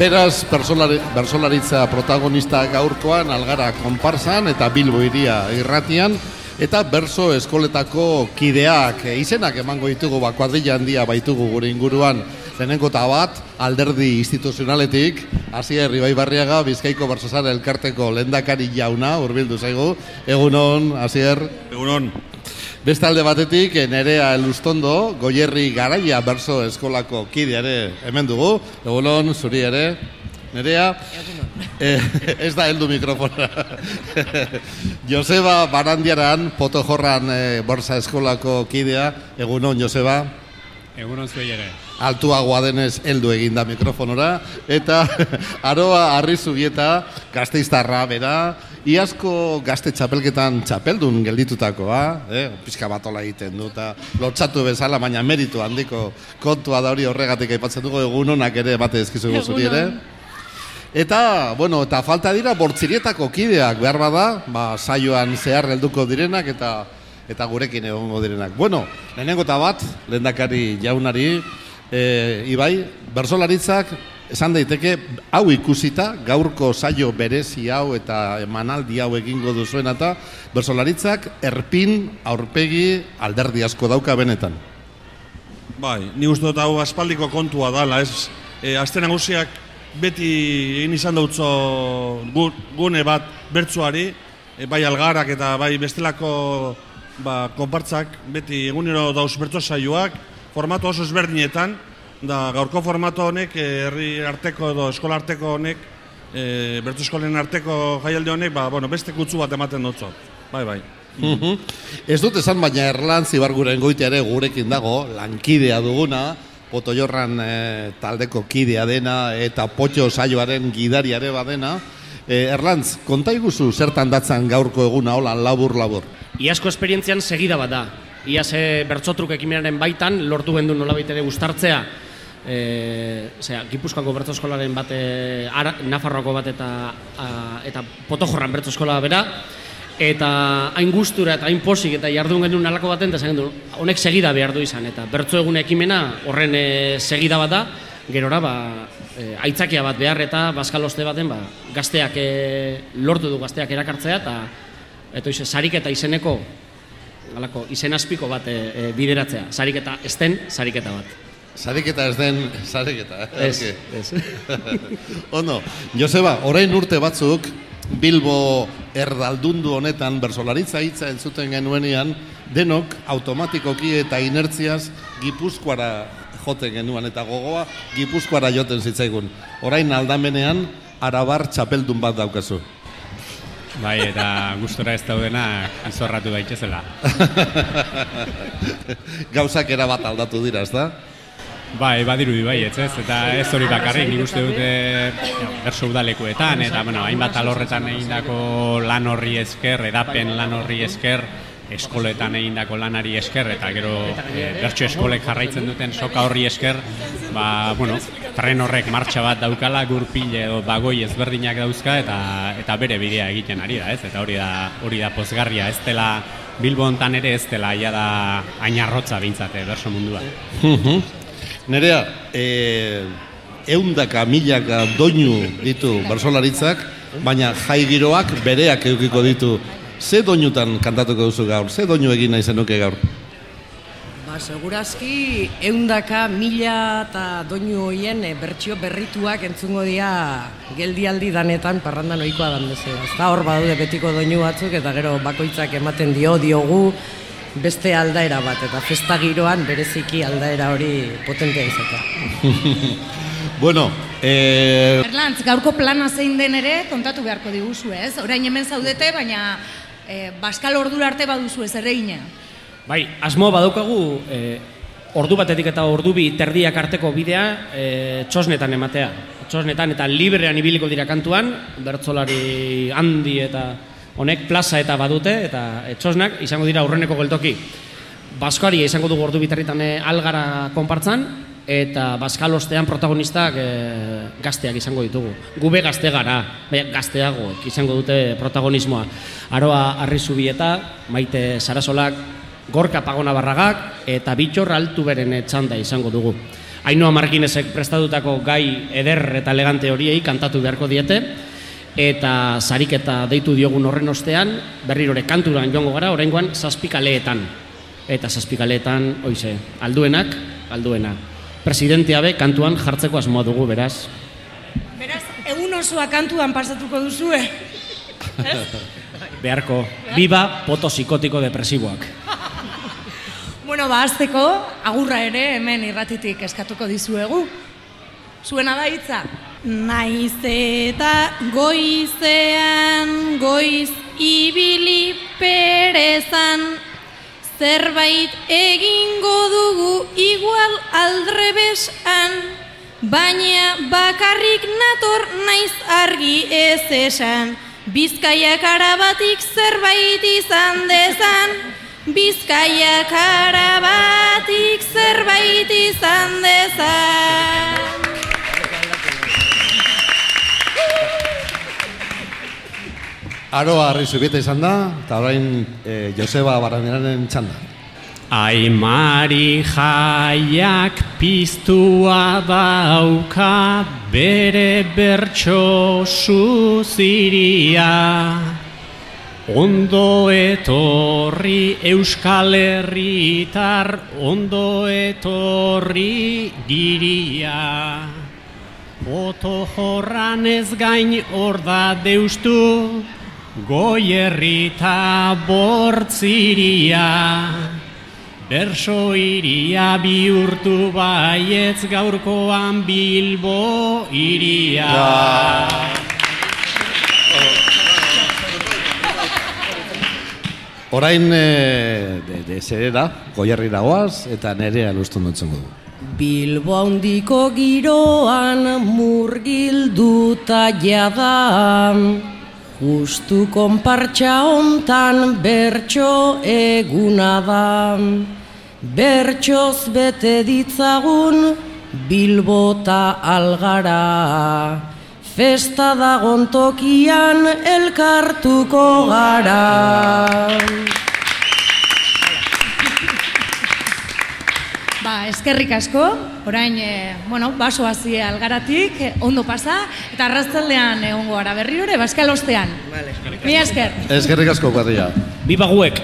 Beraz, bersolaritza protagonista gaurkoan, algara konparsan eta bilbo iria irratian, eta berso eskoletako kideak izenak emango ditugu, ba, kuadrilla handia baitugu gure inguruan, lehenengo eta bat, alderdi instituzionaletik, hasi herri bai barriaga, bizkaiko bersosar elkarteko lendakari jauna, urbildu zaigu, egunon, hasi Egunon. Beste alde batetik, nerea elustondo, goierri garaia berso eskolako kideare hemen dugu. Egunon, zuri ere. Nerea, eh, ez da heldu mikrofona. Joseba Barandiaran, potojorran eh, borsa eskolako kidea. Egunon, Joseba. Egunon zuei ere. Altuagoa denez heldu eginda mikrofonora. Eta aroa arrizubieta, gazteiztarra, bera, Iazko gazte txapelketan txapeldun gelditutakoa, eh? pixka bat ola egiten du, eta lotxatu bezala, baina meritu handiko kontua da hori horregatik aipatzen dugu egun honak ere bate ezkizu zuri ere. Eta, bueno, eta falta dira bortzirietako kideak behar bada, ba, saioan zehar helduko direnak eta eta gurekin egongo direnak. Bueno, lehenengo eta bat, lehendakari jaunari, e, Ibai, bersolaritzak esan daiteke hau ikusita gaurko saio berezi hau eta emanaldi hau egingo duzuen eta bersolaritzak erpin aurpegi alderdi asko dauka benetan. Bai, ni uste dut hau aspaldiko kontua dala, ez e, azten nagusiak beti egin izan dautzo gune bat bertsuari, e, bai algarak eta bai bestelako ba, konpartzak, beti egunero dauz bertso saioak, formato oso ezberdinetan, da gaurko formato honek eh, herri arteko edo eskola arteko honek e, bertu eskolen arteko jaialde honek ba, bueno, beste kutsu bat ematen dutzo. Bai, bai. Mm Ez dut esan baina Erlan Zibarguren goitea ere gurekin dago, lankidea duguna, Poto Jorran e, taldeko kidea dena eta Potxo saioaren gidariare badena. E, Erlantz, konta iguzu zertan datzan gaurko eguna holan labur-labur? Iazko esperientzian segida bat da. Iaz bertzotruk ekimenaren baitan, lortu gendu nola ere gustartzea, e, zera, Gipuzkoako bertso eskolaren bate, ara, Nafarroako bat eta, a, eta Potojorran bertso eskola bera, eta hain gustura eta hain posik eta jardun genuen alako baten, eta du, honek segida behar du izan, eta bertso egun ekimena horren e, segida bat da, gerora, ba, e, aitzakia bat behar eta baskaloste baten, ba, gazteak e, lortu du gazteak erakartzea, eta eta ize, sarik eta izeneko, alako, izen aspiko bat e, e, bideratzea, sarik eta esten, sariketa bat. Sariketa ez den, sariketa. Eh? Ez, ez. Ondo, Joseba, orain urte batzuk, Bilbo erdaldundu honetan, bersolaritza hitza entzuten genuenean, denok automatikoki eta inertziaz gipuzkoara joten genuen eta gogoa gipuzkoara joten zitzaigun. Orain aldamenean, arabar txapeldun bat daukazu. Bai, eta gustora ez daudena izorratu daitezela. Gauzak erabat aldatu dira, ez da? Bai, badiru di bai, ez ez, eta ez hori bakarrik nik uste dute berso udalekuetan, eta bueno, hainbat alorretan egindako lan horri esker, edapen lan horri esker, eskoletan egindako lanari esker, eta gero e, bertso eskolek jarraitzen duten soka horri esker, ba, bueno, tren horrek martxa bat daukala, gurpile edo bagoi ezberdinak dauzka, eta eta bere bidea egiten ari da, ez, eta hori da, hori da pozgarria, ez dela Bilbo hontan ere ez dela ja da ainarrotza bintzate, berso mundua. Nerea, e, eundaka, milaka doinu ditu bersolaritzak, baina jai giroak bereak eukiko ditu. Ze doinutan kantatuko duzu gaur? Ze doinu egin nahi zenuke gaur? Ba, segurazki, eundaka, mila eta doinu hoien e, bertsio berrituak entzungo dira geldialdi danetan parrandan ohikoa dan bezala. Ez hor badude betiko doinu batzuk eta gero bakoitzak ematen dio, diogu, beste aldaera bat, eta festa giroan bereziki aldaera hori potentea izatea. bueno, eh... Erlantz, gaurko plana zein den ere kontatu beharko diguzu, ez? Orain hemen zaudete, baina eh, baskal ordura arte baduzu ez erreina. Bai, asmo badaukagu eh, ordu batetik eta ordu bi terdiak arteko bidea eh, txosnetan ematea. Txosnetan eta librean ibiliko dira kantuan, bertzolari handi eta honek plaza eta badute eta etxosnak izango dira aurreneko geltoki. Baskoari izango dugu ordu bitarritan eh, algara konpartzan eta baskalostean protagonistak e, gazteak izango ditugu. Gube gazte gara, baina gazteago izango dute protagonismoa. Aroa Arrizubieta, Maite Sarasolak, Gorka Pagona Barragak eta Bitxor Altu beren txanda izango dugu. Ainoa Markinezek prestatutako gai eder eta elegante horiei kantatu beharko diete, eta sariketa deitu diogun horren ostean, berrirore kanturan joango gara, oraingoan zazpikaleetan. Eta zazpikaleetan, oize, alduenak, alduena. Presidentea be kantuan jartzeko asmoa dugu, beraz. Beraz, egun osoa kantuan pasatuko duzue. Beharko, biba poto psikotiko depresiboak. Bueno, ba, azteko, agurra ere hemen irratitik eskatuko dizuegu. Zuena da hitza? Naiz eta goizean, goiz ibili perezan, zerbait egingo dugu igual aldrebesan, baina bakarrik nator naiz argi ez esan, bizkaiak arabatik zerbait izan dezan, bizkaiak arabatik zerbait izan dezan. Aroa harri zubieta izan da, eta orain e, Joseba Barraneraren txanda. Aimari jaiak piztua dauka bere bertso suziria. Ondo etorri Euskal Herritar, ondo etorri giria. Oto jorran ez gain hor da deustu, goierrita bortziria. Berso iria bihurtu baietz gaurkoan Bilbo iria. Orain, e, de, de zer da, goiarri dagoaz, eta nerea lustun dutzen du. Bilbo handiko giroan murgilduta jada Justu konpartxa hontan bertso eguna da. Bertsoz bete ditzagun Bilbota algara. Festa dagon tokian elkartuko gara Ba, eskerrik asko, orain, e, bueno, baso hazi algaratik, eh, ondo pasa, eta arraztaldean egongo gara berri hori, baskal ostean. Vale. Mi esker. Eskerrik asko, guardia. Biba guek!